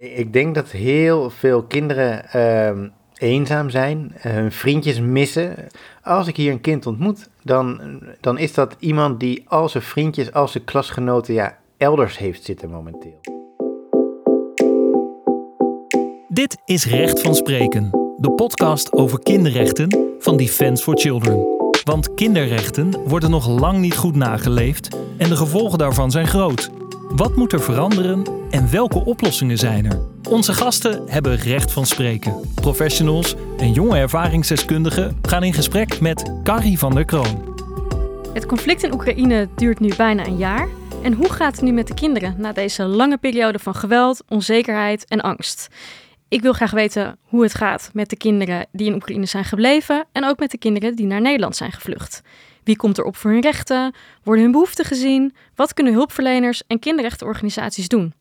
Ik denk dat heel veel kinderen ehm, eenzaam zijn, hun vriendjes missen. Als ik hier een kind ontmoet, dan, dan is dat iemand die al zijn vriendjes, al zijn klasgenoten ja, elders heeft zitten momenteel. Dit is Recht van Spreken, de podcast over kinderrechten van Defense for Children. Want kinderrechten worden nog lang niet goed nageleefd en de gevolgen daarvan zijn groot. Wat moet er veranderen en welke oplossingen zijn er? Onze gasten hebben recht van spreken. Professionals en jonge ervaringsdeskundigen gaan in gesprek met Carrie van der Kroon. Het conflict in Oekraïne duurt nu bijna een jaar. En hoe gaat het nu met de kinderen na deze lange periode van geweld, onzekerheid en angst? Ik wil graag weten hoe het gaat met de kinderen die in Oekraïne zijn gebleven en ook met de kinderen die naar Nederland zijn gevlucht. Wie komt er op voor hun rechten? Worden hun behoeften gezien? Wat kunnen hulpverleners en kinderrechtenorganisaties doen?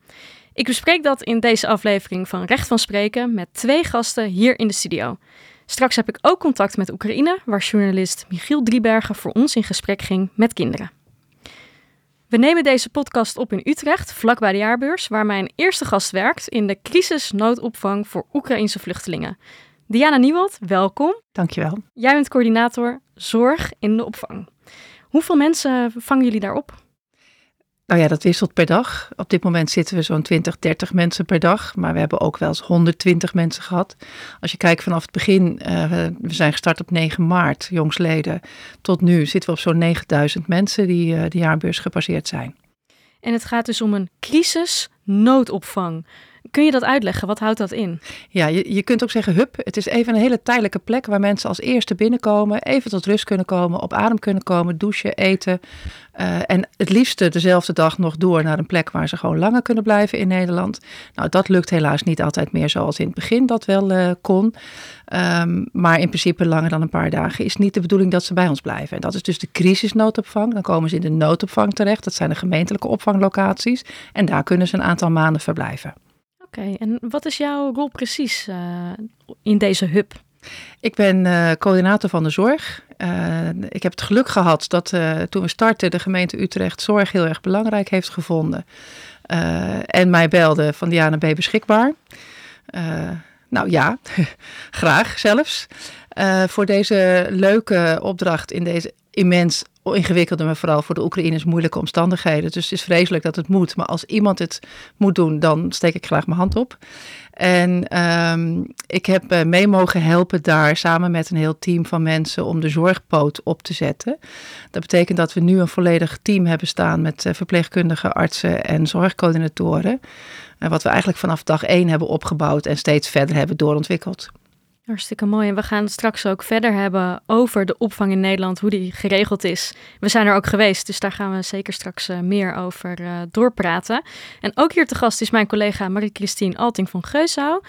Ik bespreek dat in deze aflevering van Recht van Spreken met twee gasten hier in de studio. Straks heb ik ook contact met Oekraïne, waar journalist Michiel Driebergen voor ons in gesprek ging met kinderen. We nemen deze podcast op in Utrecht, vlakbij de jaarbeurs, waar mijn eerste gast werkt in de crisisnoodopvang voor Oekraïnse vluchtelingen. Diana Nieuwald, welkom. Dankjewel. Jij bent coördinator zorg in de opvang. Hoeveel mensen vangen jullie daarop? Nou ja, dat wisselt per dag. Op dit moment zitten we zo'n 20, 30 mensen per dag. Maar we hebben ook wel eens 120 mensen gehad. Als je kijkt vanaf het begin, uh, we zijn gestart op 9 maart, jongsleden. Tot nu zitten we op zo'n 9000 mensen die uh, de jaarbeurs gepasseerd zijn. En het gaat dus om een crisisnoodopvang. Kun je dat uitleggen? Wat houdt dat in? Ja, je, je kunt ook zeggen hup. Het is even een hele tijdelijke plek waar mensen als eerste binnenkomen, even tot rust kunnen komen, op adem kunnen komen, douchen, eten. Uh, en het liefste dezelfde dag nog door naar een plek waar ze gewoon langer kunnen blijven in Nederland. Nou, dat lukt helaas niet altijd meer zoals in het begin dat wel uh, kon. Um, maar in principe langer dan een paar dagen is niet de bedoeling dat ze bij ons blijven. En dat is dus de crisisnoodopvang. Dan komen ze in de noodopvang terecht. Dat zijn de gemeentelijke opvanglocaties. En daar kunnen ze een aantal maanden verblijven. Oké, en wat is jouw rol precies uh, in deze hub? Ik ben uh, coördinator van de zorg. Uh, ik heb het geluk gehad dat toen we startten de gemeente Utrecht zorg heel erg belangrijk heeft gevonden. en mij belde van Diana B beschikbaar. nou ja, graag zelfs. voor deze leuke opdracht in deze immens ingewikkelde, maar vooral voor de Oekraïners moeilijke omstandigheden. Dus het is vreselijk dat het moet. Maar als iemand het moet doen, dan steek ik graag mijn hand op. En um, ik heb uh, mee mogen helpen daar samen met een heel team van mensen om de zorgpoot op te zetten. Dat betekent dat we nu een volledig team hebben staan met uh, verpleegkundigen, artsen en zorgcoördinatoren. Wat we eigenlijk vanaf dag één hebben opgebouwd en steeds verder hebben doorontwikkeld. Hartstikke mooi. En we gaan straks ook verder hebben over de opvang in Nederland, hoe die geregeld is. We zijn er ook geweest, dus daar gaan we zeker straks uh, meer over uh, doorpraten. En ook hier te gast is mijn collega Marie-Christine Alting van Geusau,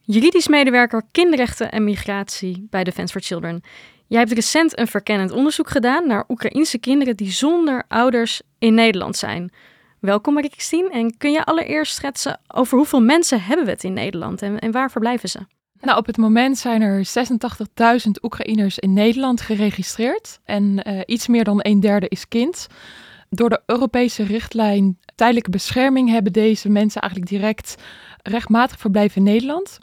juridisch medewerker kinderrechten en migratie bij Defense for Children. Jij hebt recent een verkennend onderzoek gedaan naar Oekraïnse kinderen die zonder ouders in Nederland zijn. Welkom Marie-Christine en kun je allereerst schetsen over hoeveel mensen hebben we het in Nederland en, en waar verblijven ze? Nou, op het moment zijn er 86.000 Oekraïners in Nederland geregistreerd. En uh, iets meer dan een derde is kind. Door de Europese richtlijn tijdelijke bescherming hebben deze mensen eigenlijk direct rechtmatig verblijf in Nederland.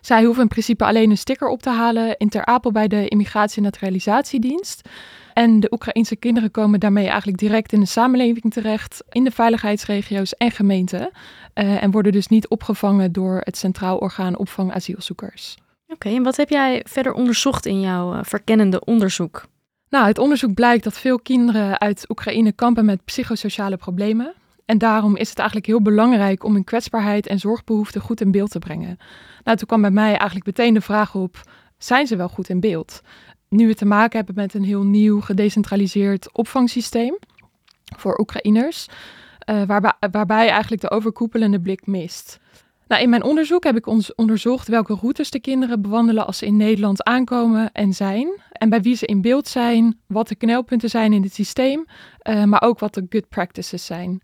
Zij hoeven in principe alleen een sticker op te halen in Ter Apel bij de Immigratie- en Naturalisatiedienst. En de Oekraïnse kinderen komen daarmee eigenlijk direct in de samenleving terecht, in de veiligheidsregio's en gemeenten. Uh, en worden dus niet opgevangen door het Centraal Orgaan Opvang Asielzoekers. Oké, okay, en wat heb jij verder onderzocht in jouw uh, verkennende onderzoek? Nou, het onderzoek blijkt dat veel kinderen uit Oekraïne kampen met psychosociale problemen. En daarom is het eigenlijk heel belangrijk om hun kwetsbaarheid en zorgbehoeften goed in beeld te brengen. Nou, toen kwam bij mij eigenlijk meteen de vraag op: zijn ze wel goed in beeld? Nu we te maken hebben met een heel nieuw gedecentraliseerd opvangsysteem voor Oekraïners, uh, waarbij, eigenlijk de overkoepelende blik mist. Nou, in mijn onderzoek heb ik ons onderzocht welke routes de kinderen bewandelen als ze in Nederland aankomen en zijn. En bij wie ze in beeld zijn, wat de knelpunten zijn in het systeem, uh, maar ook wat de good practices zijn.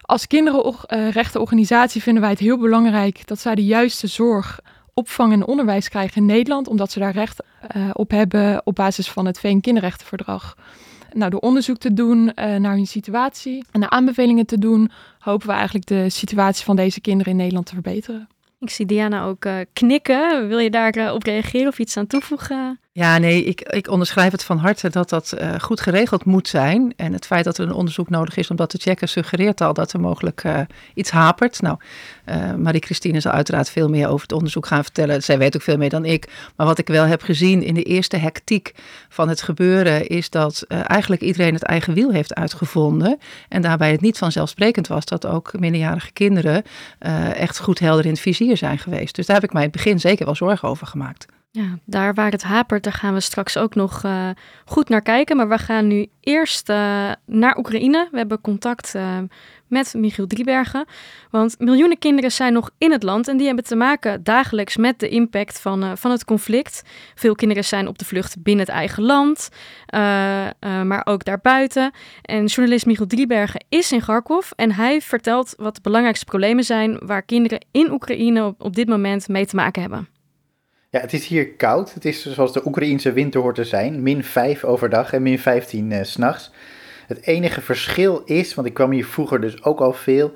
Als kinderenrechtenorganisatie vinden wij het heel belangrijk dat zij de juiste zorg, opvang en onderwijs krijgen in Nederland, omdat ze daar recht uh, op hebben op basis van het VN-kinderrechtenverdrag. Nou, door onderzoek te doen uh, naar hun situatie en de aanbevelingen te doen, hopen we eigenlijk de situatie van deze kinderen in Nederland te verbeteren. Ik zie Diana ook uh, knikken. Wil je daarop op reageren of iets aan toevoegen? Ja, nee, ik, ik onderschrijf het van harte dat dat uh, goed geregeld moet zijn. En het feit dat er een onderzoek nodig is om dat te checken, suggereert al dat er mogelijk uh, iets hapert. Nou, uh, Marie-Christine zal uiteraard veel meer over het onderzoek gaan vertellen. Zij weet ook veel meer dan ik. Maar wat ik wel heb gezien in de eerste hectiek van het gebeuren, is dat eigenlijk iedereen het eigen wiel heeft uitgevonden. En daarbij het niet vanzelfsprekend was dat ook minderjarige kinderen echt goed helder in het vizier zijn geweest. Dus daar heb ik mij in het begin zeker wel zorgen over gemaakt. Ja, daar waar het hapert, daar gaan we straks ook nog uh, goed naar kijken. Maar we gaan nu eerst uh, naar Oekraïne. We hebben contact uh, met Michiel Driebergen. Want miljoenen kinderen zijn nog in het land en die hebben te maken dagelijks met de impact van, van het conflict. Veel kinderen zijn op de vlucht binnen het eigen land, maar ook daarbuiten. En journalist Michiel Driebergen is in Kharkov en hij vertelt wat de belangrijkste problemen zijn waar kinderen in Oekraïne op dit moment mee te maken hebben. Ja, het is hier koud. Het is zoals de Oekraïense winter hoort te zijn. Min 5 overdag en min 15 uh, s'nachts. Het enige verschil is, want ik kwam hier vroeger dus ook al veel,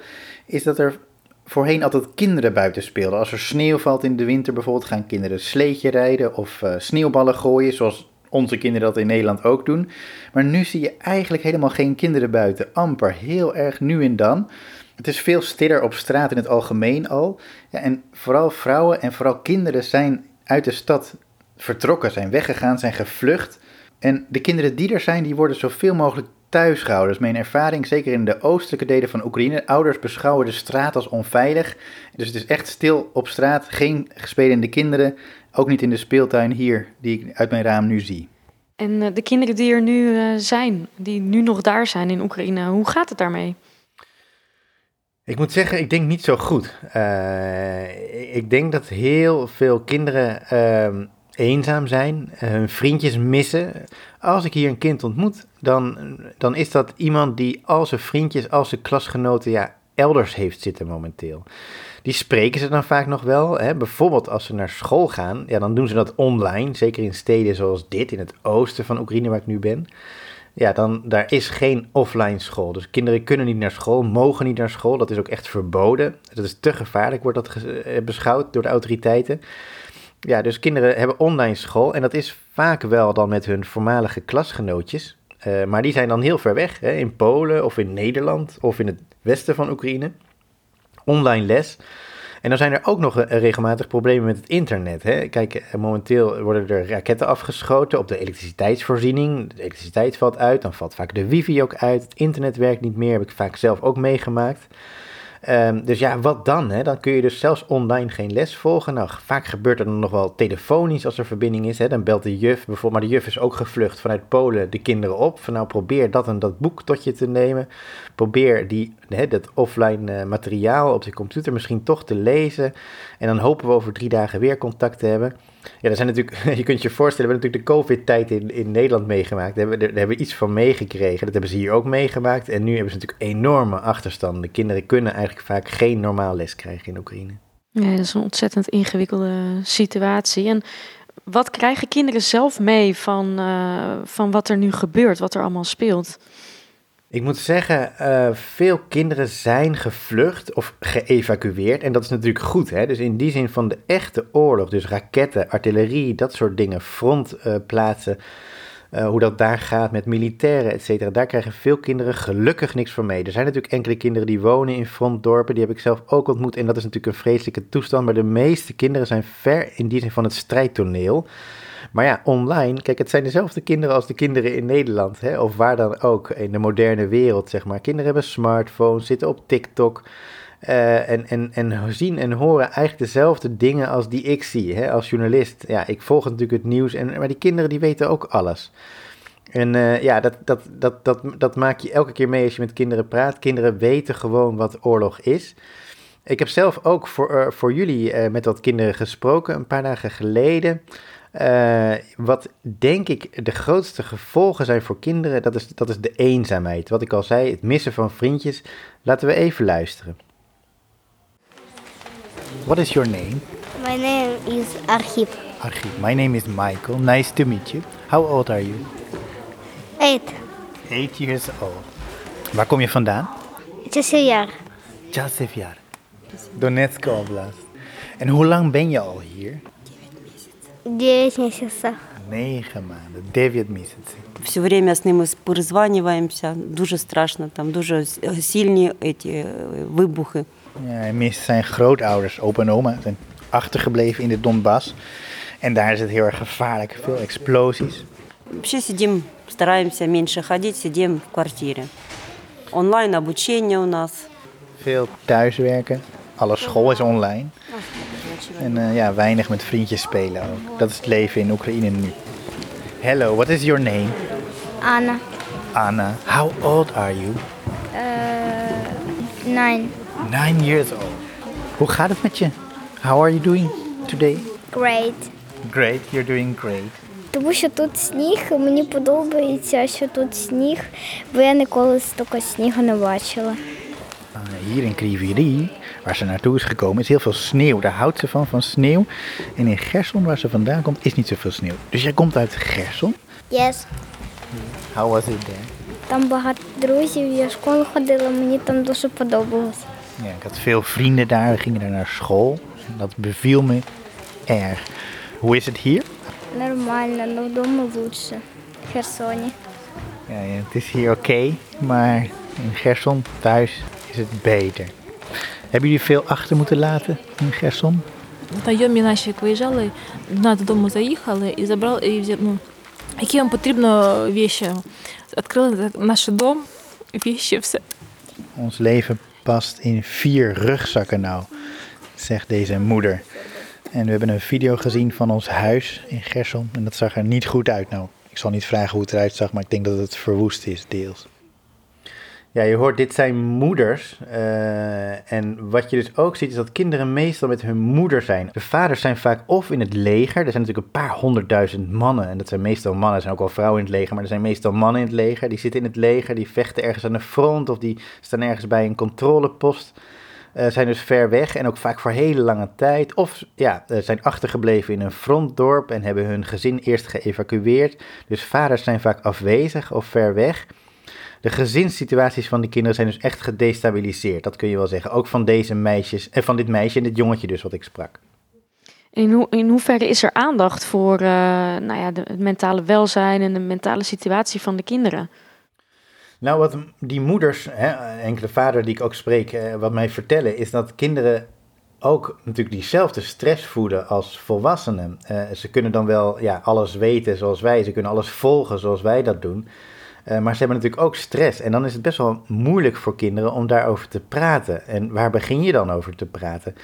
is dat er voorheen altijd kinderen buiten speelden. Als er sneeuw valt in de winter bijvoorbeeld, gaan kinderen sleetje rijden of uh, sneeuwballen gooien, zoals onze kinderen dat in Nederland ook doen. Maar nu zie je eigenlijk helemaal geen kinderen buiten. Amper, heel erg nu en dan. Het is veel stiller op straat in het algemeen al. Ja, en vooral vrouwen en vooral kinderen zijn uit de stad vertrokken, zijn weggegaan, zijn gevlucht. En de kinderen die er zijn, die worden zoveel mogelijk thuis gehouden. Dat is mijn ervaring, zeker in de oostelijke delen van Oekraïne. Ouders beschouwen de straat als onveilig. Dus het is echt stil op straat, geen spelende kinderen. Ook niet in de speeltuin hier, die ik uit mijn raam nu zie. En uh, de kinderen die er nu uh, zijn, die nu nog daar zijn in Oekraïne, hoe gaat het daarmee? Ik moet zeggen, ik denk niet zo goed. Uh, ik denk dat heel veel kinderen uh, eenzaam zijn, hun vriendjes missen. Als ik hier een kind ontmoet, dan, dan is dat iemand die al zijn vriendjes, al zijn klasgenoten ja, elders heeft zitten momenteel. Die spreken ze dan vaak nog wel. Hè? Bijvoorbeeld als ze naar school gaan, ja, dan doen ze dat online. Zeker in steden zoals dit, in het oosten van Oekraïne waar ik nu ben ja, dan daar is geen offline school. Dus kinderen kunnen niet naar school, mogen niet naar school. Dat is ook echt verboden. Dat is te gevaarlijk, wordt dat eh, beschouwd door de autoriteiten. Ja, dus kinderen hebben online school en dat is vaak wel dan met hun voormalige klasgenootjes. Uh, maar die zijn dan heel ver weg, hè, in Polen of in Nederland of in het westen van Oekraïne. Online les. En dan zijn er ook nog regelmatig problemen met het internet. Hè? Kijk, eh, momenteel worden er raketten afgeschoten op de elektriciteitsvoorziening. De elektriciteit valt uit, dan valt vaak de wifi ook uit. Het internet werkt niet meer, heb ik vaak zelf ook meegemaakt. Um, dus ja, wat dan? Hè? Dan kun je dus zelfs online geen les volgen. Nou, vaak gebeurt er dan nog wel telefonisch als er verbinding is. Hè? Dan belt de juf bijvoorbeeld, maar de juf is ook gevlucht vanuit Polen de kinderen op. Van nou, probeer dat en dat boek tot je te nemen. Probeer die, hè, dat offline uh, materiaal op de computer misschien toch te lezen. En dan hopen we over drie dagen weer contact te hebben. Ja, er zijn natuurlijk, je kunt je voorstellen, we hebben natuurlijk de COVID-tijd in, in Nederland meegemaakt. Daar hebben, daar hebben we iets van meegekregen. Dat hebben ze hier ook meegemaakt. En nu hebben ze natuurlijk enorme achterstanden. De kinderen kunnen eigenlijk vaak geen normaal les krijgen in Oekraïne. Ja, dat is een ontzettend ingewikkelde situatie. En wat krijgen kinderen zelf mee van, uh, van wat er nu gebeurt, wat er allemaal speelt? Ik moet zeggen, uh, veel kinderen zijn gevlucht of geëvacueerd. En dat is natuurlijk goed. Hè? Dus in die zin van de echte oorlog, dus raketten, artillerie, dat soort dingen, frontplaatsen, uh, hoe dat daar gaat met militairen, et cetera. Daar krijgen veel kinderen gelukkig niks van mee. Er zijn natuurlijk enkele kinderen die wonen in frontdorpen, die heb ik zelf ook ontmoet. En dat is natuurlijk een vreselijke toestand. Maar de meeste kinderen zijn ver in die zin van het strijdtoneel. Maar ja, online, kijk, het zijn dezelfde kinderen als de kinderen in Nederland, hè, of waar dan ook in de moderne wereld, zeg maar. Kinderen hebben smartphones, zitten op TikTok. Uh, en, en, en zien en horen eigenlijk dezelfde dingen als die ik zie hè, als journalist. Ja, ik volg natuurlijk het nieuws, en, maar die kinderen die weten ook alles. En uh, ja, dat, dat, dat, dat, dat maak je elke keer mee als je met kinderen praat. Kinderen weten gewoon wat oorlog is. Ik heb zelf ook voor, uh, voor jullie met wat kinderen gesproken een paar dagen geleden. Eh, wat denk ik de grootste gevolgen zijn voor kinderen, dat is, dat is de eenzaamheid. Wat ik al zei, het missen van vriendjes. Laten we even luisteren. What is your name? My name is Archib. Archip, my name is Michael. Nice to meet you. How old are you? Eight. Eight years old. Waar kom je vandaan? Chasevjar. jaar. Donetsk Oblast. En hoe lang ben je al hier? 9 місяців. Negen maanden, 9 місяців. Все время з ними перезванюємося. Дуже страшно, там дуже с- сильні эти е, вибухи. Ja, mis zijn grootouders, opa en oma, zijn achtergebleven in de Donbass. En daar is het heel erg gevaarlijk, veel explosies. Вообще сидим, стараемся меньше ходить, сидим в квартире. Онлайн обучение у нас. Veel thuiswerken, alle school is online. En eh, ja, weinig met vriendjes spelen ook. Dat is het leven in Oekraïne nu. Hello, what is your name? Анна. Anna. How old are you? Nine. Nine years old. Hoe gaat het met je? How are you doing today? Great. Great, you're doing great. Тому що тут sніг, і мені подобається, що тут сніг, бо я ніколи стільки снігу не бачила. Uh, hier in Kriviri, waar ze naartoe is gekomen, is heel veel sneeuw. Daar houdt ze van, van sneeuw. En in Gerson, waar ze vandaan komt, is niet zoveel sneeuw. Dus jij komt uit Gerson. Yes. How was it there? Там багато друзів, я в школу ходила, мені там дуже подобалось. Ja, ik had veel vrienden daar. We gingen daar naar school. En dat beviel me erg. Hoe is het hier? Нормально, але вдома лучше. В Херсоні. Ja, ja, het is hier oké, maar in Gerson, thuis, is het beter. Hebben jullie veel achter moeten laten in Gerson? Знайомі наші як виїжджали, до нас додому заїхали і забрали і взяли, ну, які вам потрібно віші. Відкрили наш дом, віші, все. Ons leven past in vier rugzakken nou, zegt deze moeder. En we hebben een video gezien van ons huis in Gerson en dat zag er niet goed uit nou. Ik zal niet vragen hoe het eruit zag, maar ik denk dat het verwoest is deels. Ja, je hoort, dit zijn moeders. eh, en wat je dus ook ziet, is dat kinderen meestal met hun moeder zijn. De vaders zijn vaak of in het leger. Er zijn natuurlijk een paar honderdduizend mannen. En dat zijn meestal mannen. Er zijn ook wel vrouwen in het leger. Maar er zijn meestal mannen in het leger. Die zitten in het leger. Die vechten ergens aan de front. Of die staan ergens bij een controlepost. Eh, zijn dus ver weg en ook vaak voor hele lange tijd. Of ja, eh, zijn achtergebleven in een frontdorp en hebben hun gezin eerst geëvacueerd. Dus vaders zijn vaak afwezig of ver weg. De gezinssituaties van die kinderen zijn dus echt gedestabiliseerd. Dat kun je wel zeggen. Ook van deze meisjes, en van dit meisje en dit jongetje dus wat ik sprak. In, ho in hoeverre is er aandacht voor eh, nou ja, de, het mentale welzijn en de mentale situatie van de kinderen? Nou, wat die moeders, hè, enkele vader die ik ook spreek, eh, wat mij vertellen, is dat kinderen ook natuurlijk diezelfde stress voeden als volwassenen. Eh, ze kunnen dan wel ja, alles weten zoals wij, ze kunnen alles volgen zoals wij dat doen. Eh, maar ze hebben natuurlijk ook stress. En dan is het best wel moeilijk voor kinderen om daarover te praten. En waar begin je dan over te praten?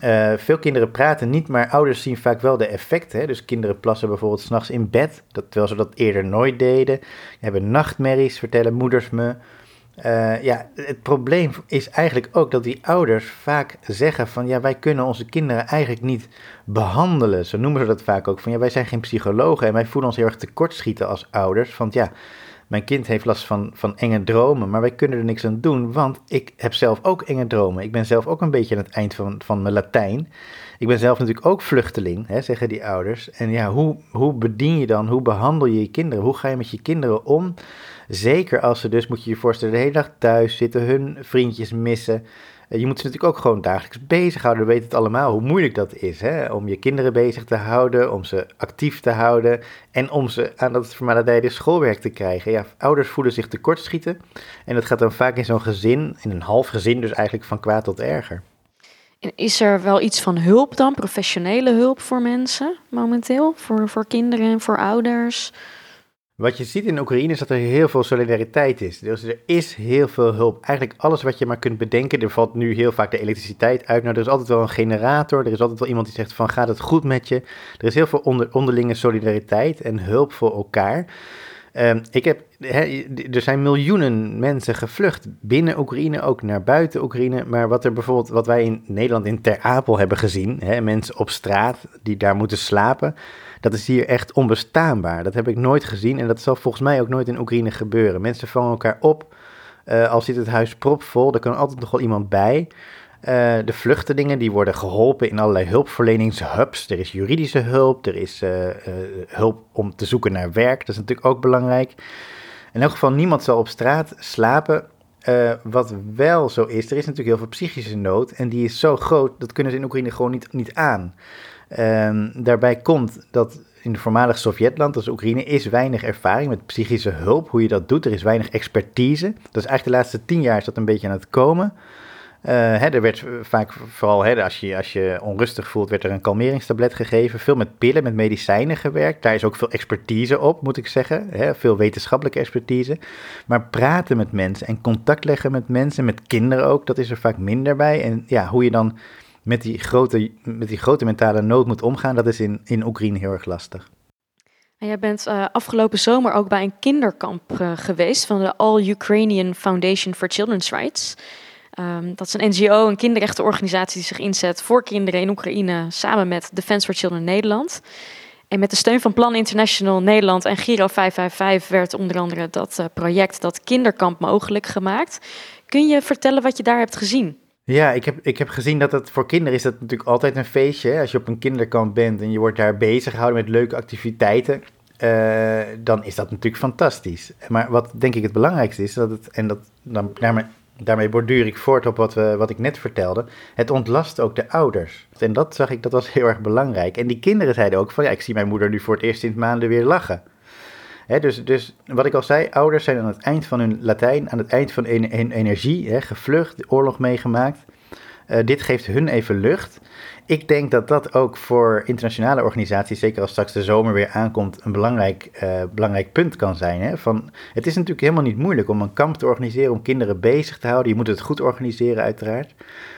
Eh, veel kinderen praten niet, maar ouders zien vaak wel de effecten. Hè? Dus kinderen plassen bijvoorbeeld s'nachts in bed, dat, terwijl ze dat eerder nooit deden. Hebben nachtmerries, vertellen moeders me. Eh, ja, het probleem is eigenlijk ook dat die ouders vaak zeggen van ja, wij kunnen onze kinderen eigenlijk niet behandelen. Zo noemen ze dat vaak ook van ja, wij zijn geen psychologen en wij voelen ons heel erg tekortschieten als ouders. Want ja, mijn kind heeft last van, van enge dromen, maar wij kunnen er niks aan doen, want ik heb zelf ook enge dromen. Ik ben zelf ook een beetje aan het eind van, van mijn Latijn. Ik ben zelf natuurlijk ook vluchteling, hè, zeggen die ouders. En ja, hoe, hoe bedien je dan, hoe behandel je je kinderen? Hoe ga je met je kinderen om? Zeker als ze dus, moet je je voorstellen, de hele dag thuis zitten, hun vriendjes missen. Eh, Je moet ze natuurlijk ook gewoon dagelijks bezighouden. We weten het allemaal hoe moeilijk dat is. Hè? Om je kinderen bezig te houden, om ze actief te houden en om ze aan dat vermaledijde schoolwerk te krijgen. Ja, ouders voelen zich tekortschieten en dat gaat dan vaak in zo'n gezin, in een half gezin dus eigenlijk van kwaad tot erger. En is er wel iets van hulp dan, professionele hulp voor mensen momenteel? Voor, voor kinderen en voor ouders? Wat je ziet in Oekraïne is dat er heel veel solidariteit is. Dus er is heel veel hulp. Eigenlijk alles wat je maar kunt bedenken. Er valt nu heel vaak de elektriciteit uit. Nou, er is altijd wel een generator. Er is altijd wel iemand die zegt van gaat het goed met je. Er is heel veel onder, onderlinge solidariteit en hulp voor elkaar. Ehm, ik heb, er zijn miljoenen mensen gevlucht binnen Oekraïne, ook naar buiten Oekraïne. Maar wat er bijvoorbeeld, wat wij in Nederland in Ter Apel hebben gezien, mensen op straat die daar moeten slapen, dat is hier echt onbestaanbaar. Dat heb ik nooit gezien en dat zal volgens mij ook nooit in Oekraïne gebeuren. Mensen vangen elkaar op, uh, al zit het huis propvol, er kan altijd nog wel iemand bij. Uh, de vluchtelingen die worden geholpen in allerlei hulpverleningshubs. Er is juridische hulp, er is uh, hulp om te zoeken naar werk, dat is natuurlijk ook belangrijk. in elk geval niemand zal op straat slapen. Wat wel zo is, er is natuurlijk heel veel psychische nood en die is zo groot, dat kunnen ze in Oekraïne gewoon niet, niet aan. Uh, daarbij komt dat in de voormalige Sovjetland, als Oekraïne, is weinig ervaring met psychische hulp, hoe je dat doet. Er is weinig expertise. Dat is eigenlijk de laatste tien jaar is dat een beetje aan het komen. Uh, hè, er werd vaak, vooral hè, als, je, als je onrustig voelt, werd er een kalmeringstablet gegeven. Veel met pillen, met medicijnen gewerkt. Daar is ook veel expertise op, moet ik zeggen. Hè, veel wetenschappelijke expertise. Maar praten met mensen en contact leggen met mensen, met kinderen ook, dat is er vaak minder bij. En ja, hoe je dan met die grote, met die grote mentale nood moet omgaan, dat is in, in Oekraïne heel erg lastig. En jij bent uh, afgelopen zomer ook bij een kinderkamp uh, geweest van de All Ukrainian Foundation for Children's Rights. Um, dat is een NGO, een kinderrechtenorganisatie die zich inzet voor kinderen in Oekraïne samen met Defence for Children Nederland. En met de steun van Plan International Nederland en Giro 555 werd onder andere dat uh, project, dat kinderkamp, mogelijk gemaakt. Kun je vertellen wat je daar hebt gezien? Ja, ik heb, ik heb gezien dat het voor kinderen is dat natuurlijk altijd een feestje. Als je op een kinderkamp bent en je wordt daar bezig gehouden met leuke activiteiten, uh, dan is dat natuurlijk fantastisch. Maar wat denk ik het belangrijkste is, dat het, en dat, dan, daarmee, daarmee borduur ik voort op wat, we, wat ik net vertelde, het ontlast ook de ouders. En dat zag ik, dat was heel erg belangrijk. En die kinderen zeiden ook van, ja, ik zie mijn moeder nu voor het eerst in maanden weer lachen dus, dus wat ik al zei, ouders zijn aan het eind van hun Latijn, aan het eind van hun energie, gevlucht, oorlog meegemaakt. Uh, dit geeft hun even lucht. Ik denk dat dat ook voor internationale organisaties, zeker als straks de zomer weer aankomt, een belangrijk, uh, belangrijk punt kan zijn. Hè? Van, het is natuurlijk helemaal niet moeilijk om een kamp te organiseren, om kinderen bezig te houden. Je moet het goed organiseren, uiteraard.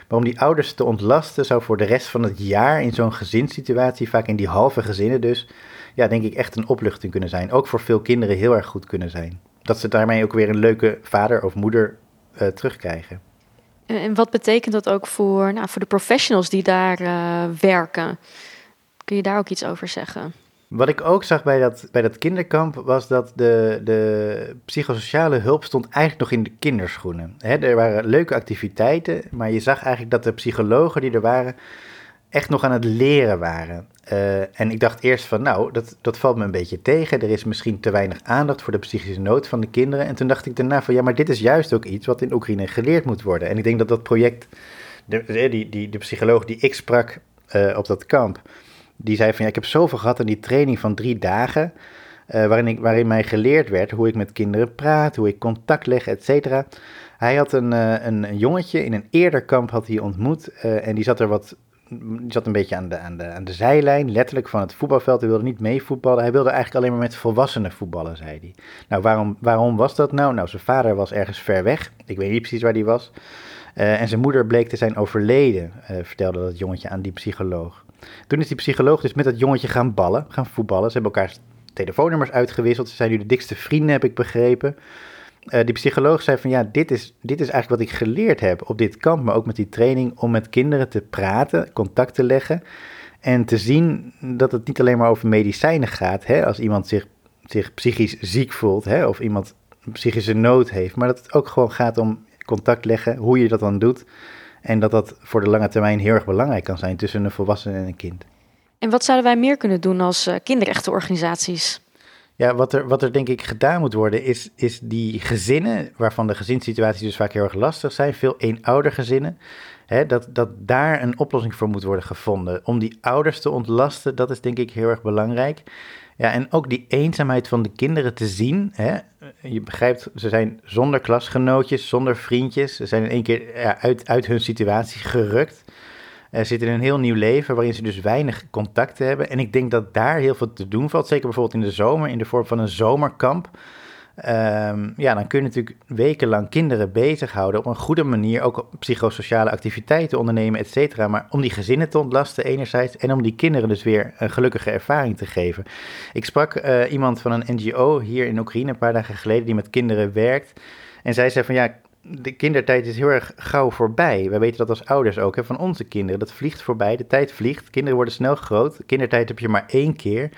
Maar om die ouders te ontlasten, zou voor de rest van het jaar in zo'n gezinssituatie, vaak in die halve gezinnen dus, ja, denk ik echt een opluchting kunnen zijn. Ook voor veel kinderen heel erg goed kunnen zijn. Dat ze daarmee ook weer een leuke vader of moeder uh, terugkrijgen. En wat betekent dat ook voor, nou, voor de professionals die daar uh, werken? Kun je daar ook iets over zeggen? Wat ik ook zag bij dat, bij dat kinderkamp was dat de, de psychosociale hulp stond eigenlijk nog in de kinderschoenen. He, er waren leuke activiteiten, maar je zag eigenlijk dat de psychologen die er waren echt nog aan het leren waren. Uh, en ik dacht eerst van, nou, dat, dat valt me een beetje tegen. Er is misschien te weinig aandacht voor de psychische nood van de kinderen. En toen dacht ik daarna van, ja, maar dit is juist ook iets wat in Oekraïne geleerd moet worden. En ik denk dat dat project, de, die, die, de psycholoog die ik sprak uh, op dat kamp, die zei van, ja, ik heb zoveel gehad aan die training van drie dagen. Waarin, waarin mij geleerd werd hoe ik met kinderen praat, hoe ik contact leg, et cetera. Hij had een, een, een, jongetje in een eerder kamp had hij ontmoet en die zat er wat die zat een beetje aan de, aan, de, aan de zijlijn, letterlijk van het voetbalveld. Hij wilde niet mee voetballen. Hij wilde eigenlijk alleen maar met volwassenen voetballen, zei hij. Nou, waarom, waarom was dat nou? Nou, zijn vader was ergens ver weg. Ik weet niet precies waar die was. Uh, en zijn moeder bleek te zijn overleden, uh, vertelde dat jongetje aan die psycholoog. Toen is die psycholoog dus met dat jongetje gaan ballen, gaan voetballen. Ze hebben elkaar telefoonnummers uitgewisseld. Ze zijn nu de dikste vrienden, heb ik begrepen. Uh, die psycholoog zei van ja, dit is, dit is eigenlijk wat ik geleerd heb op dit kamp, maar ook met die training om met kinderen te praten, contact te leggen en te zien dat het niet alleen maar over medicijnen gaat, hè, als iemand zich, zich psychisch ziek voelt hè, of iemand psychische nood heeft, maar dat het ook gewoon gaat om contact leggen, hoe je dat dan doet en dat dat voor de lange termijn heel erg belangrijk kan zijn tussen een volwassene en een kind. En wat zouden wij meer kunnen doen als uh, kinderrechtenorganisaties? Ja, wat er, wat er denk ik gedaan moet worden, is, is die gezinnen, waarvan de gezinssituaties dus vaak heel erg lastig zijn, veel eenoudergezinnen, hè, dat, dat daar een oplossing voor moet worden gevonden. Om die ouders te ontlasten, dat is denk ik heel erg belangrijk. Ja, en ook die eenzaamheid van de kinderen te zien. Hè? Je begrijpt, ze zijn zonder klasgenootjes, zonder vriendjes. Ze zijn in één keer ja, uit, uit hun situatie gerukt uh, zitten in een heel nieuw leven waarin ze dus weinig contacten hebben. En ik denk dat daar heel veel te doen valt. Zeker bijvoorbeeld in de zomer, in de vorm van een zomerkamp. Um, ja, dan kun je natuurlijk wekenlang kinderen bezighouden op een goede manier. Ook psychosociale activiteiten ondernemen, et cetera. Maar om die gezinnen te ontlasten enerzijds en om die kinderen dus weer een gelukkige ervaring te geven. Ik sprak uh, iemand van een NGO hier in Oekraïne een paar dagen geleden die met kinderen werkt. En zij zei van ja, de kindertijd is heel erg gauw voorbij. Wij weten dat als ouders ook, hè, van onze kinderen. Dat vliegt voorbij, de tijd vliegt. Kinderen worden snel groot. Kindertijd heb je maar één keer.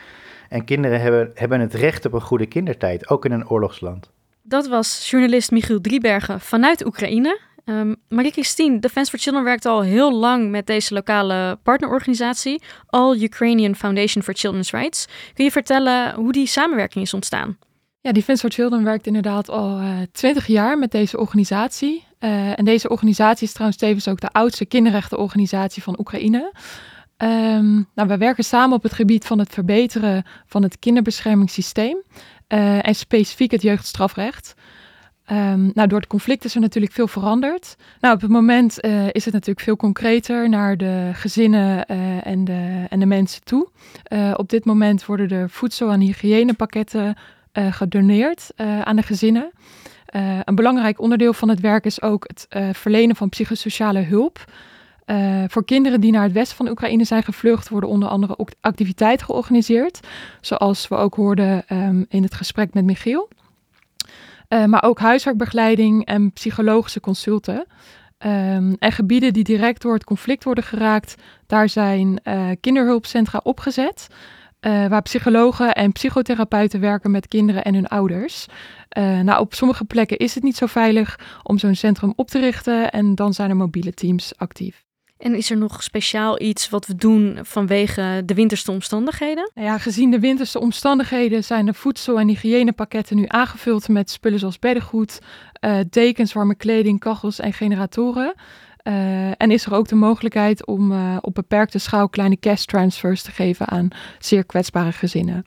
En kinderen hebben, hebben het recht op een goede kindertijd, ook in een oorlogsland. Dat was journalist Michiel Driebergen vanuit Oekraïne. Um, Marie-Christine, Defense for Children werkt al heel lang met deze lokale partnerorganisatie, All Ukrainian Foundation for Children's Rights. Kun je vertellen hoe die samenwerking is ontstaan? Ja, Defense for Children werkt inderdaad al twintig jaar met deze organisatie. en deze organisatie is trouwens tevens ook de oudste kinderrechtenorganisatie van Oekraïne. Um, nou, we werken samen op het gebied van het verbeteren van het kinderbeschermingssysteem en specifiek het jeugdstrafrecht. Um, nou, door het conflict is er natuurlijk veel veranderd. Nou, op het moment is het natuurlijk veel concreter naar de gezinnen en, de, en de mensen toe. Op dit moment worden er voedsel- en hygiënepakketten gedoneerd aan de gezinnen. een belangrijk onderdeel van het werk is ook het verlenen van psychosociale hulp. voor kinderen die naar het westen van Oekraïne zijn gevlucht, worden onder andere ook activiteiten georganiseerd. Zoals we ook hoorden um, in het gesprek met Michiel. Maar ook huiswerkbegeleiding en psychologische consulten. Um, en gebieden die direct door het conflict worden geraakt, daar zijn kinderhulpcentra opgezet. Uh, waar psychologen en psychotherapeuten werken met kinderen en hun ouders. nou, op sommige plekken is het niet zo veilig om zo'n centrum op te richten en dan zijn er mobiele teams actief. En is er nog speciaal iets wat we doen vanwege de winterste omstandigheden? Nou ja, gezien de winterste omstandigheden zijn de voedsel- en hygiënepakketten nu aangevuld met spullen zoals beddengoed, uh, dekens, warme kleding, kachels en generatoren. Uh, en is er ook de mogelijkheid om uh, op beperkte schaal kleine cash transfers te geven aan zeer kwetsbare gezinnen.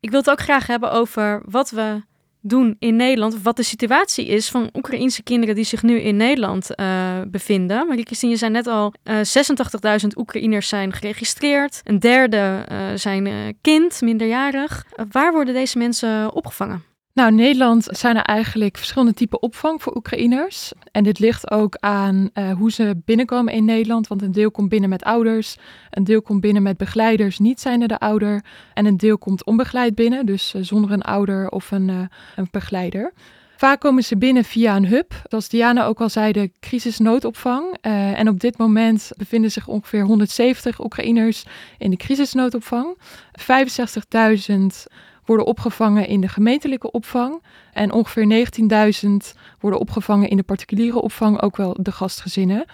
Ik wil het ook graag hebben over wat we doen in Nederland, wat de situatie is van Oekraïense kinderen die zich nu in Nederland uh, bevinden. Marie-Christine, je zei net al, uh, 86.000 Oekraïners zijn geregistreerd. Een derde zijn kind, minderjarig. waar worden deze mensen opgevangen? Nou, in Nederland zijn er eigenlijk verschillende typen opvang voor Oekraïners. En dit ligt ook aan uh, hoe ze binnenkomen in Nederland. Want een deel komt binnen met ouders, een deel komt binnen met begeleiders, niet zijnde de ouder. En een deel komt onbegeleid binnen, dus uh, zonder een ouder of een, uh, een begeleider. Vaak komen ze binnen via een hub, zoals Diana ook al zei, de crisisnoodopvang. en op dit moment bevinden zich ongeveer 170 Oekraïners in de crisisnoodopvang. 65.000 worden opgevangen in de gemeentelijke opvang. En ongeveer 19.000 worden opgevangen in de particuliere opvang, ook wel de gastgezinnen.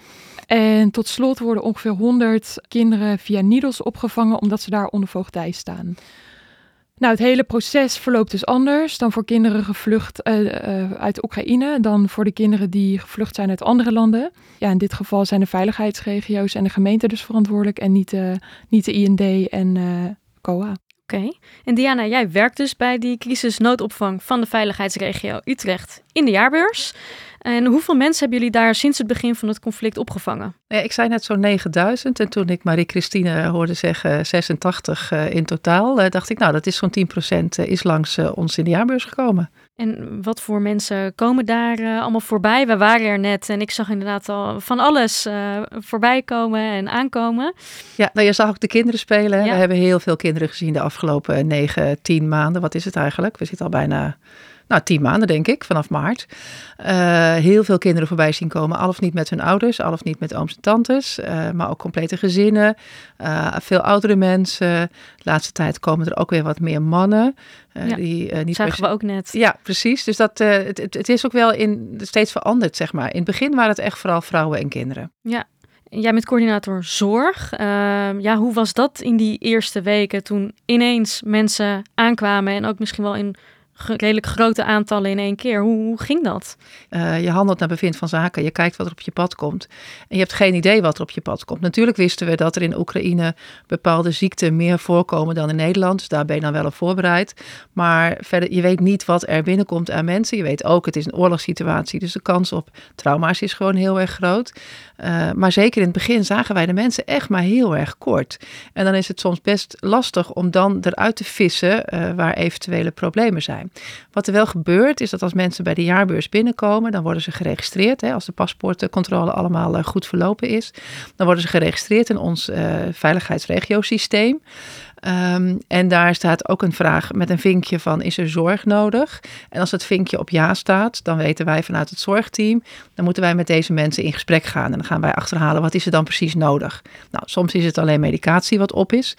En tot slot worden ongeveer 100 kinderen via Nidos opgevangen, omdat ze daar onder voogdij staan. Nou, het hele proces verloopt dus anders dan voor kinderen gevlucht uh, uh, uit Oekraïne, dan voor de kinderen die gevlucht zijn uit andere landen. Ja, in dit geval zijn de veiligheidsregio's en de gemeente dus verantwoordelijk en niet, uh, niet de IND en COA. Oké. En Diana, jij werkt dus bij die crisisnoodopvang van de veiligheidsregio Utrecht in de jaarbeurs. En hoeveel mensen hebben jullie daar sinds het begin van het conflict opgevangen? Ja, ik zei net zo'n 9000 en toen ik Marie-Christine hoorde zeggen 86 uh, in totaal, dacht ik nou dat is zo'n 10% is langs ons in de jaarbeurs gekomen. En wat voor mensen komen daar uh, allemaal voorbij? We waren er net en ik zag inderdaad al van alles uh, voorbij komen en aankomen. Ja, nou, je zag ook de kinderen spelen. Ja. We hebben heel veel kinderen gezien de afgelopen negen, tien maanden. Wat is het eigenlijk? We zitten al bijna nou, tien maanden denk ik, vanaf maart. Uh, heel veel kinderen voorbij zien komen, al of niet met hun ouders, al of niet met ooms en tantes, uh, maar ook complete gezinnen, uh, veel oudere mensen. De laatste tijd komen er ook weer wat meer mannen. ja, die, niet zagen we ook net. Ja, precies. Dus dat, het, het is ook wel in, steeds veranderd, zeg maar. In het begin waren het echt vooral vrouwen en kinderen. Ja, Jij bent coördinator zorg. Uh, ja, hoe was dat in die eerste weken toen ineens mensen aankwamen en ook misschien wel in redelijk grote aantallen in één keer. Hoe, ging dat? Uh, je handelt naar bevind van zaken. Je kijkt wat er op je pad komt. En je hebt geen idee wat er op je pad komt. Natuurlijk wisten we dat er in Oekraïne bepaalde ziekten meer voorkomen dan in Nederland. Dus daar ben je dan wel op voorbereid. Maar verder, je weet niet wat er binnenkomt aan mensen. Je weet ook, het is een oorlogssituatie. Dus de kans op trauma's is gewoon heel erg groot. Uh, maar zeker in het begin zagen wij de mensen echt maar heel erg kort. En dan is het soms best lastig om dan eruit te vissen uh, waar eventuele problemen zijn. Wat er wel gebeurt is dat als mensen bij de jaarbeurs binnenkomen, dan worden ze geregistreerd. Hè, als de paspoortcontrole allemaal uh, goed verlopen is, dan worden ze geregistreerd in ons veiligheidsregiosysteem. Um, en daar staat ook een vraag met een vinkje van is er zorg nodig? En als het vinkje op ja staat, dan weten wij vanuit het zorgteam, dan moeten wij met deze mensen in gesprek gaan. En dan gaan wij achterhalen wat is er dan precies nodig. Nou, soms is het alleen medicatie wat op is.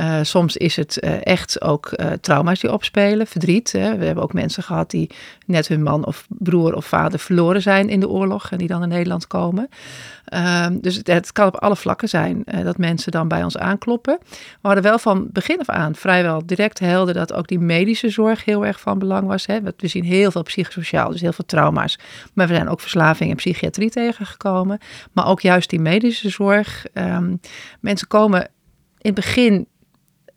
Uh, soms is het uh, echt ook uh, trauma's die opspelen, verdriet. Hè. We hebben ook mensen gehad die net hun man of broer of vader verloren zijn in de oorlog en die dan in Nederland komen. Ehm, dus het, het, kan op alle vlakken zijn uh, dat mensen dan bij ons aankloppen. We hadden wel van begin af aan vrijwel direct helder dat ook die medische zorg heel erg van belang was. Hè. We zien heel veel psychosociaal, dus heel veel trauma's. Maar we zijn ook verslaving en psychiatrie tegengekomen. Maar ook juist die medische zorg. Um, mensen komen in het begin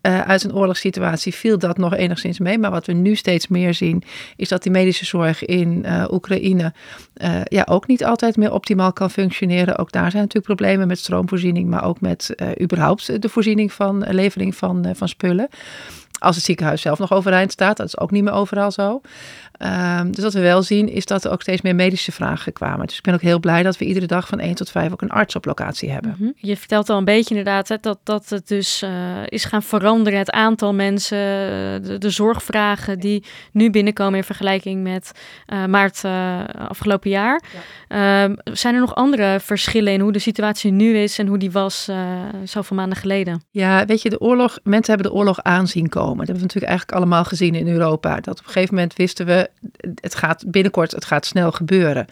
uh, uit een oorlogssituatie viel dat nog enigszins mee. Maar wat we nu steeds meer zien, is dat die medische zorg in uh, Oekraïne uh, ja, ook niet altijd meer optimaal kan functioneren. Ook daar zijn natuurlijk problemen met stroomvoorziening, maar ook met überhaupt de voorziening van levering van, van spullen. Als het ziekenhuis zelf nog overeind staat, dat is ook niet meer overal zo. Um, dus wat we wel zien is dat er ook steeds meer medische vragen kwamen. Dus ik ben ook heel blij dat we iedere dag van 1 tot 5 ook een arts op locatie hebben. Mm -hmm. Je vertelt al een beetje inderdaad hè, dat, dat het dus uh, is gaan veranderen. Het aantal mensen, de, de, zorgvragen die nu binnenkomen in vergelijking met uh, maart uh, afgelopen jaar. Ja. Um, zijn er nog andere verschillen in hoe de situatie nu is en hoe die was zoveel maanden geleden? Ja, weet je, de oorlog, mensen hebben de oorlog aanzien komen. Dat hebben we natuurlijk eigenlijk allemaal gezien in Europa. Dat op een gegeven moment wisten we, het gaat binnenkort, het gaat snel gebeuren.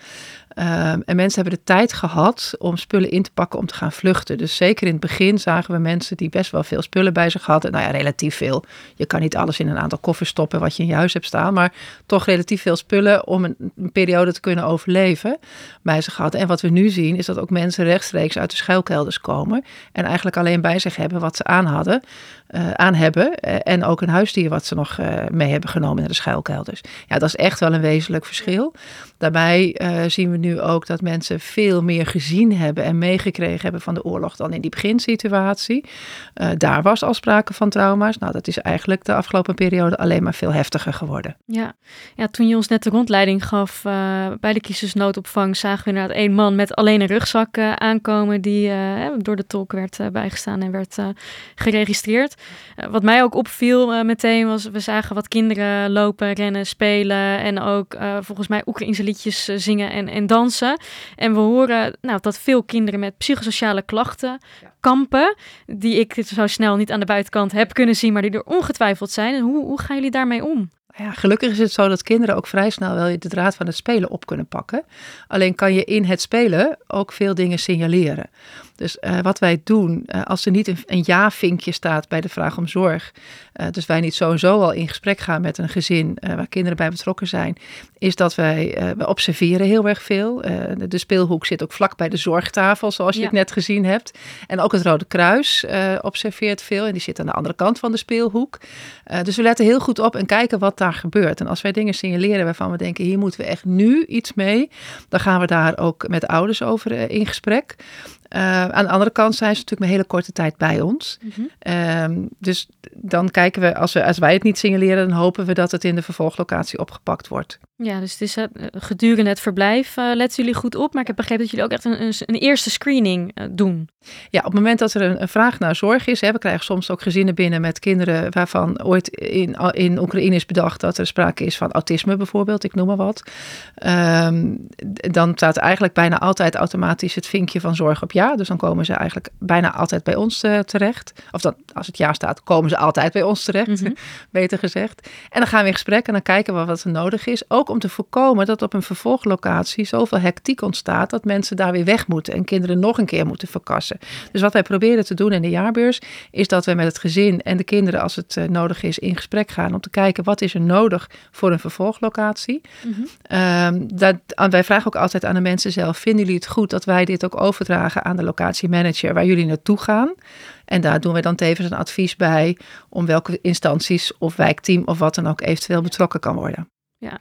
Um, en mensen hebben de tijd gehad om spullen in te pakken om te gaan vluchten. Dus zeker in het begin zagen we mensen die best wel veel spullen bij zich hadden. Nou ja, relatief veel. Je kan niet alles in een aantal koffers stoppen wat je in je huis hebt staan. Maar toch relatief veel spullen om een, periode te kunnen overleven bij zich hadden. En wat we nu zien is dat ook mensen rechtstreeks uit de schuilkelders komen. En eigenlijk alleen bij zich hebben wat ze aan hadden. Uh, aan hebben. Uh, en ook een huisdier wat ze nog uh, mee hebben genomen naar de schuilkelders. Ja, dat is echt wel een wezenlijk verschil. Daarbij zien we nu ook dat mensen veel meer gezien hebben en meegekregen hebben van de oorlog dan in die beginsituatie. daar was al sprake van trauma's. Nou, dat is eigenlijk de afgelopen periode alleen maar veel heftiger geworden. Ja, ja toen je ons net de rondleiding gaf bij de kiezersnoodopvang, zagen we inderdaad één man met alleen een rugzak aankomen die door de tolk werd bijgestaan en werd geregistreerd. Wat mij ook opviel meteen was, we zagen wat kinderen lopen, rennen, spelen en ook volgens mij Oekraïnse liedjes zingen en, en dansen. En we horen nou, dat veel kinderen met psychosociale klachten ja. kampen, die ik zo snel niet aan de buitenkant heb kunnen zien, maar die er ongetwijfeld zijn. En hoe, hoe gaan jullie daarmee om? Ja, gelukkig is het zo dat kinderen ook vrij snel wel de draad van het spelen op kunnen pakken. Alleen kan je in het spelen ook veel dingen signaleren. Dus uh, wat wij doen, uh, als er niet een, een ja-vinkje staat bij de vraag om zorg, uh, dus wij niet sowieso al in gesprek gaan met een gezin waar kinderen bij betrokken zijn, is dat wij, we observeren heel erg veel. De, de, speelhoek zit ook vlak bij de zorgtafel, zoals je ja. het net gezien hebt. En ook het Rode Kruis observeert veel en die zit aan de andere kant van de speelhoek. dus we letten heel goed op en kijken wat daar gebeurt. En als wij dingen signaleren waarvan we denken, hier moeten we echt nu iets mee, dan gaan we daar ook met ouders over in gesprek. Uh, aan de andere kant zijn ze natuurlijk maar hele korte tijd bij ons. Mm -hmm. um, dus dan kijken we als, we, als wij het niet signaleren, dan hopen we dat het in de vervolglocatie opgepakt wordt. Ja, dus het is, uh, gedurende het verblijf uh, letten jullie goed op. Maar ik heb begrepen dat jullie ook echt een, een, een eerste screening doen. Ja, op het moment dat er een, een vraag naar zorg is. Hè, we krijgen soms ook gezinnen binnen met kinderen waarvan ooit in, in Oekraïne is bedacht dat er sprake is van autisme bijvoorbeeld, ik noem maar wat. Um, dan staat eigenlijk bijna altijd automatisch het vinkje van zorg op ja. Dus dan komen ze eigenlijk bijna altijd bij ons terecht. Of dan, als het ja staat, komen ze altijd bij ons terecht, mm -hmm. beter gezegd. En dan gaan we in gesprek en dan kijken we wat er nodig is. Ook om te voorkomen dat op een vervolglocatie zoveel hectiek ontstaat dat mensen daar weer weg moeten en kinderen nog een keer moeten verkassen. Dus wat wij proberen te doen in de jaarbeurs is dat we met het gezin en de kinderen als het uh, nodig is in gesprek gaan om te kijken wat is er nodig voor een vervolglocatie. Mm -hmm. um, dat, wij vragen ook altijd aan de mensen zelf, vinden jullie het goed dat wij dit ook overdragen aan de locatiemanager waar jullie naartoe gaan? En daar doen we dan tevens een advies bij om welke instanties of wijkteam of wat dan ook eventueel betrokken kan worden. Ja,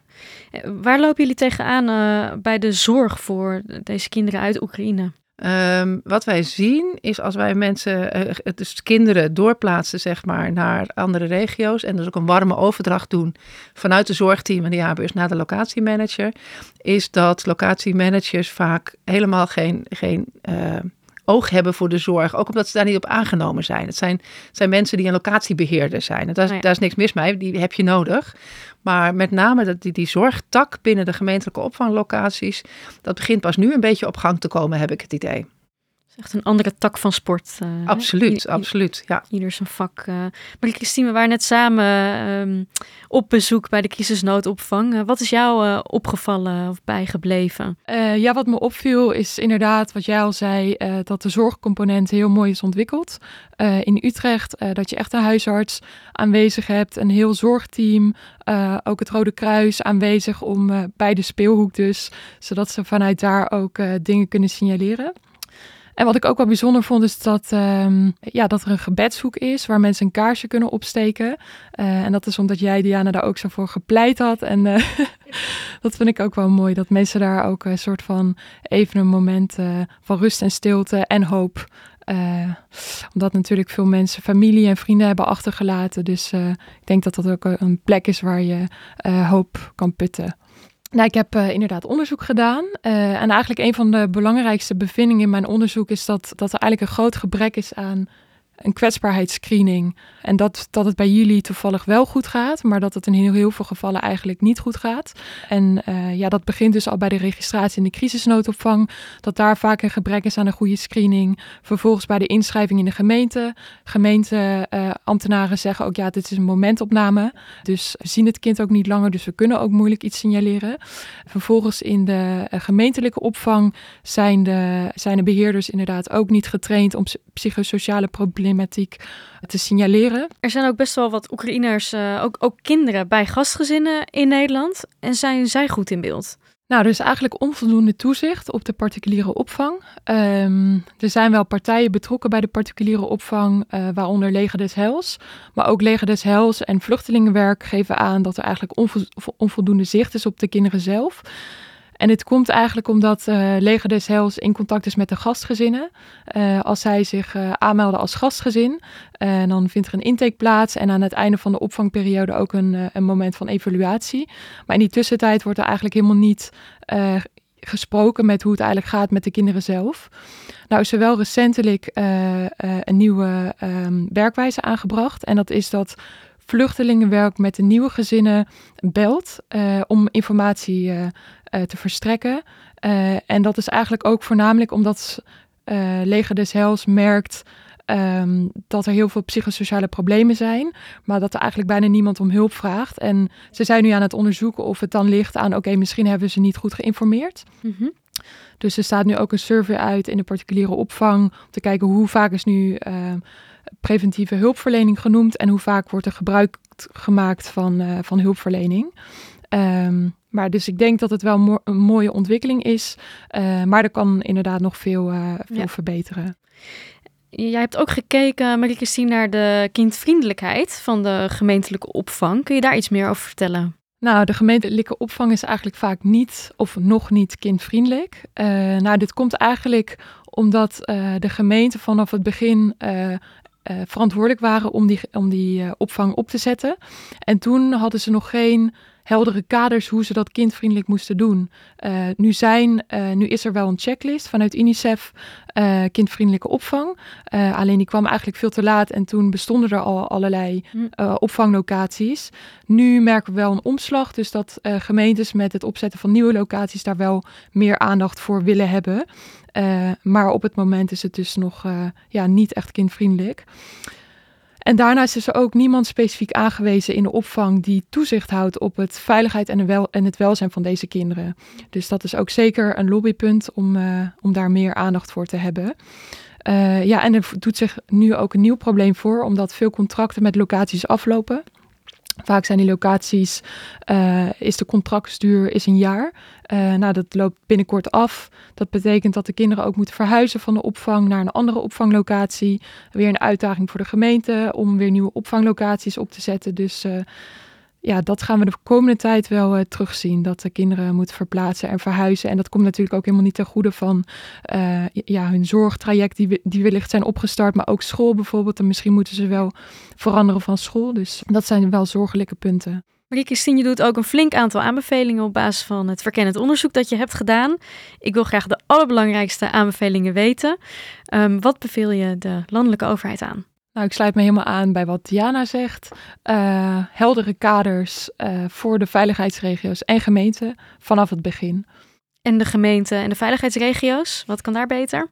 waar lopen jullie tegenaan uh, bij de zorg voor deze kinderen uit Oekraïne? Um, wat wij zien is als wij mensen, uh, dus kinderen doorplaatsen zeg maar naar andere regio's en dus ook een warme overdracht doen vanuit de zorgteam en de jaarbeurs naar de locatiemanager, is dat locatiemanagers vaak helemaal geen, geen uh, oog hebben voor de zorg. Ook omdat ze daar niet op aangenomen zijn. Het zijn, het zijn mensen die een locatiebeheerder zijn. En daar, is, oh ja. daar is niks mis mee, die heb je nodig. Maar met name dat die, die zorgtak binnen de gemeentelijke opvanglocaties, dat begint pas nu een beetje op gang te komen, heb ik het idee. Echt een andere tak van sport. Uh, absoluut, absoluut. Ja. Ieder zijn vak. Uh. Marie-Christine, we waren net samen um, op bezoek bij de crisisnoodopvang. Uh, wat is jou opgevallen of bijgebleven? ja, wat me opviel is inderdaad wat jij al zei, dat de zorgcomponent heel mooi is ontwikkeld. in Utrecht, dat je echt een huisarts aanwezig hebt, een heel zorgteam, ook het Rode Kruis aanwezig om bij de speelhoek dus, zodat ze vanuit daar ook dingen kunnen signaleren. En wat ik ook wel bijzonder vond, is dat, um, ja, dat er een gebedshoek is waar mensen een kaarsje kunnen opsteken. Uh, en dat is omdat jij, Diana, daar ook zo voor gepleit had. En uh, dat vind ik ook wel mooi, dat mensen daar ook een soort van even een moment uh, van rust en stilte en hoop omdat natuurlijk veel mensen familie en vrienden hebben achtergelaten. Dus ik denk dat dat ook een plek is waar je hoop kan putten. Nou, ik heb uh, inderdaad onderzoek gedaan. Uh, en eigenlijk een van de belangrijkste bevindingen in mijn onderzoek is dat, dat er eigenlijk een groot gebrek is aan een kwetsbaarheidsscreening. En dat, dat het bij jullie toevallig wel goed gaat, maar dat het in heel, veel gevallen eigenlijk niet goed gaat. En uh, ja, dat begint dus al bij de registratie in de crisisnoodopvang, dat daar vaak een gebrek is aan een goede screening. Vervolgens bij de inschrijving in de gemeente. Gemeenteambtenaren uh, zeggen ook, ja, dit is een momentopname. Dus we zien het kind ook niet langer, dus we kunnen ook moeilijk iets signaleren. Vervolgens in de uh, gemeentelijke opvang zijn de, zijn de beheerders inderdaad ook niet getraind om psychosociale problemen problematiek te signaleren. Er zijn ook best wel wat Oekraïners, uh, ook, ook kinderen bij gastgezinnen in Nederland. En zijn zij goed in beeld? Nou, er is eigenlijk onvoldoende toezicht op de particuliere opvang. Um, er zijn wel partijen betrokken bij de particuliere opvang, uh, waaronder Leger des Heils. Maar ook Leger des Heils en Vluchtelingenwerk geven aan dat er eigenlijk onvoldoende zicht is op de kinderen zelf. En dit komt eigenlijk omdat uh, Leger des Heils in contact is met de gastgezinnen. Uh, als zij zich uh, aanmelden als gastgezin, dan vindt er een intake plaats en aan het einde van de opvangperiode ook een, een moment van evaluatie. Maar in die tussentijd wordt er eigenlijk helemaal niet gesproken met hoe het eigenlijk gaat met de kinderen zelf. Nou is er wel recentelijk een nieuwe um, werkwijze aangebracht en dat is dat vluchtelingenwerk met de nieuwe gezinnen belt om informatie uh, te verstrekken. Uh, en dat is eigenlijk ook voornamelijk omdat uh, Leger des Heils merkt um, dat er heel veel psychosociale problemen zijn, maar dat er eigenlijk bijna niemand om hulp vraagt. En ze zijn nu aan het onderzoeken of het dan ligt aan, oké, okay, misschien hebben ze niet goed geïnformeerd. Mm -hmm. Dus er staat nu ook een survey uit in de particuliere opvang om te kijken hoe vaak is nu uh, preventieve hulpverlening genoemd en hoe vaak wordt er gebruik gemaakt van, uh, van hulpverlening. Um, maar dus ik denk dat het wel mo een mooie ontwikkeling is. Uh, maar er kan inderdaad nog veel, uh, veel ja. verbeteren. Jij hebt ook gekeken, Marie-Christine, naar de kindvriendelijkheid van de gemeentelijke opvang. Kun je daar iets meer over vertellen? Nou, de gemeentelijke opvang is eigenlijk vaak niet of nog niet kindvriendelijk. Uh, nou, dit komt eigenlijk omdat de gemeente vanaf het begin verantwoordelijk waren om die, om die opvang op te zetten. En toen hadden ze nog geen heldere kaders hoe ze dat kindvriendelijk moesten doen. Uh, nu, zijn, uh, nu is er wel een checklist vanuit UNICEF uh, kindvriendelijke opvang. alleen die kwam eigenlijk veel te laat en toen bestonden er al allerlei hm. opvanglocaties. Nu merken we wel een omslag, dus dat gemeentes met het opzetten van nieuwe locaties daar wel meer aandacht voor willen hebben. maar op het moment is het dus nog ja, niet echt kindvriendelijk. En daarnaast is er ook niemand specifiek aangewezen in de opvang die toezicht houdt op het veiligheid en, wel, en het welzijn van deze kinderen. Dus dat is ook zeker een lobbypunt om, uh, om daar meer aandacht voor te hebben. Uh, ja, en er doet zich nu ook een nieuw probleem voor, omdat veel contracten met locaties aflopen. Vaak zijn die locaties, uh, is de contractstuur is een jaar. Uh, nou, dat loopt binnenkort af. Dat betekent dat de kinderen ook moeten verhuizen van de opvang naar een andere opvanglocatie. Weer een uitdaging voor de gemeente om weer nieuwe opvanglocaties op te zetten. Dus uh, ja, dat gaan we de komende tijd wel uh, terugzien. Dat de kinderen moeten verplaatsen en verhuizen. En dat komt natuurlijk ook helemaal niet ten goede van uh, ja, hun zorgtraject, die, die wellicht zijn opgestart. Maar ook school bijvoorbeeld. En misschien moeten ze wel veranderen van school. Dus dat zijn wel zorgelijke punten. Marie-Christine, je doet ook een flink aantal aanbevelingen op basis van het verkennend onderzoek dat je hebt gedaan. Ik wil graag de allerbelangrijkste aanbevelingen weten. Um, wat beveel je de landelijke overheid aan? Nou, ik sluit me helemaal aan bij wat Diana zegt. Uh, heldere kaders uh, voor de veiligheidsregio's en gemeenten vanaf het begin. En de gemeente en de veiligheidsregio's, wat kan daar beter?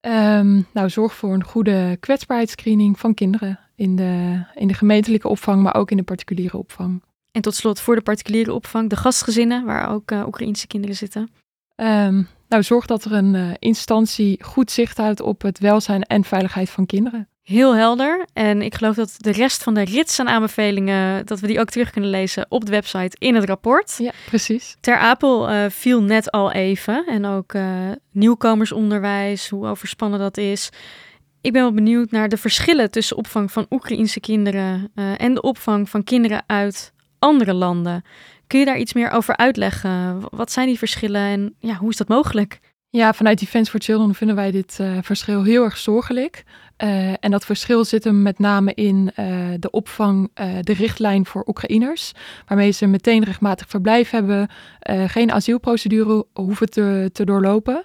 Ehm, nou, zorg voor een goede kwetsbaarheidsscreening van kinderen in de, in de gemeentelijke opvang, maar ook in de particuliere opvang. En tot slot voor de particuliere opvang, de gastgezinnen, waar ook uh, Oekraïnse kinderen zitten. Um, nou, zorg dat er een uh, instantie goed zicht houdt op het welzijn en veiligheid van kinderen. Heel helder. En ik geloof dat de rest van de rits aan aanbevelingen, dat we die ook terug kunnen lezen op de website in het rapport. Ja, precies. Ter Apel uh, viel net al even. En ook uh, nieuwkomersonderwijs, hoe overspannen dat is. Ik ben wel benieuwd naar de verschillen tussen opvang van Oekraïnse kinderen uh, en de opvang van kinderen uit andere landen. Kun je daar iets meer over uitleggen? Wat zijn die verschillen en ja, hoe is dat mogelijk? Ja, vanuit Defense for Children vinden wij dit verschil heel erg zorgelijk. Uh, en dat verschil zit hem met name in uh, de opvang, de richtlijn voor Oekraïners, waarmee ze meteen rechtmatig verblijf hebben, geen asielprocedure hoeven te, te doorlopen.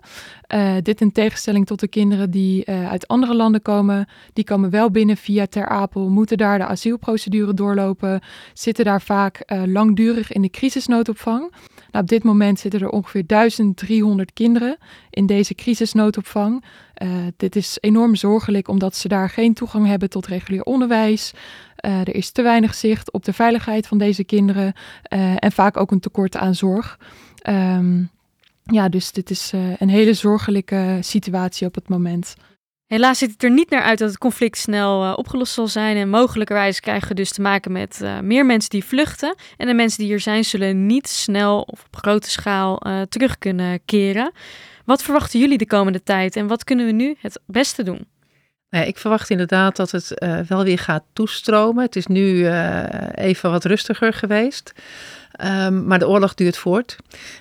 dit in tegenstelling tot de kinderen die uit andere landen komen, die komen wel binnen via Ter Apel, moeten daar de asielprocedure doorlopen, zitten daar vaak langdurig in de crisisnoodopvang. Nou, op dit moment zitten er ongeveer 1300 kinderen in deze crisisnoodopvang. Uh, dit is enorm zorgelijk omdat ze daar geen toegang hebben tot regulier onderwijs. Uh, er is te weinig zicht op de veiligheid van deze kinderen uh, en vaak ook een tekort aan zorg. Um, ja, dus dit is een hele zorgelijke situatie op het moment. Helaas ziet het er niet naar uit dat het conflict snel uh, opgelost zal zijn. En mogelijkerwijs krijgen we dus te maken met uh, meer mensen die vluchten. En de mensen die hier zijn, zullen niet snel of op grote schaal uh, terug kunnen keren. Wat verwachten jullie de komende tijd en wat kunnen we nu het beste doen? Ja, ik verwacht inderdaad dat het wel weer gaat toestromen. Het is nu even wat rustiger geweest. Um, maar de oorlog duurt voort.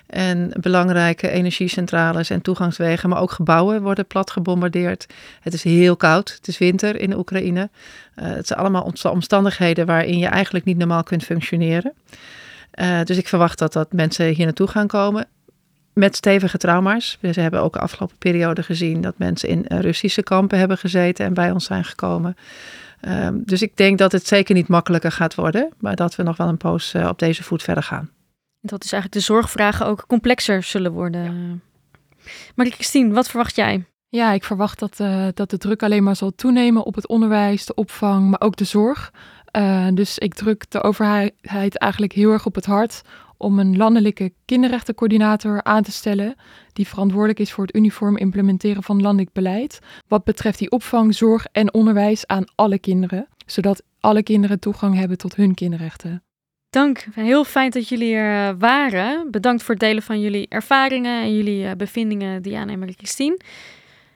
En belangrijke energiecentrales en toegangswegen, maar ook gebouwen worden plat gebombardeerd. Het is heel koud. Het is winter in Oekraïne. Uh, het zijn allemaal omstandigheden waarin je eigenlijk niet normaal kunt functioneren. Uh, dus ik verwacht dat, dat mensen hier naartoe gaan komen met stevige trauma's. We hebben ook de afgelopen periode gezien dat mensen in Russische kampen hebben gezeten en bij ons zijn gekomen. Um, dus ik denk dat het zeker niet makkelijker gaat worden, maar dat we nog wel een poos uh, op deze voet verder gaan. Dat is eigenlijk de zorgvragen ook complexer zullen worden. Ja. Marie-Christine, wat verwacht jij? Ja, ik verwacht dat, uh, dat de druk alleen maar zal toenemen op het onderwijs, de opvang, maar ook de zorg. Uh, dus ik druk de overheid eigenlijk heel erg op het hart om een landelijke kinderrechtencoördinator aan te stellen die verantwoordelijk is voor het uniform implementeren van landelijk beleid wat betreft die opvang, zorg en onderwijs aan alle kinderen, zodat alle kinderen toegang hebben tot hun kinderrechten. Dank, heel fijn dat jullie er eh, waren. Bedankt voor het delen van jullie ervaringen en jullie eh, bevindingen, Diana en Marie-Christine.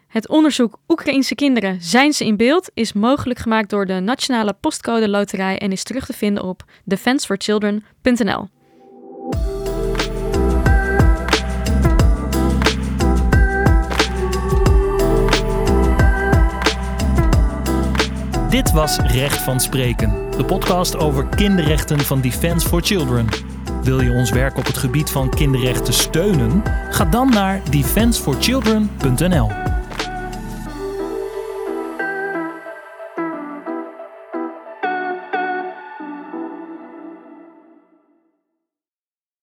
Het onderzoek Oekraïense kinderen, zijn ze in beeld? is mogelijk gemaakt door de Nationale Postcode Loterij en is terug te vinden op defenseforchildren.nl. Dit was Recht van Spreken, de podcast over kinderrechten van Defense for Children. Wil je ons werk op het gebied van kinderrechten steunen? Ga dan naar defenseforchildren.nl.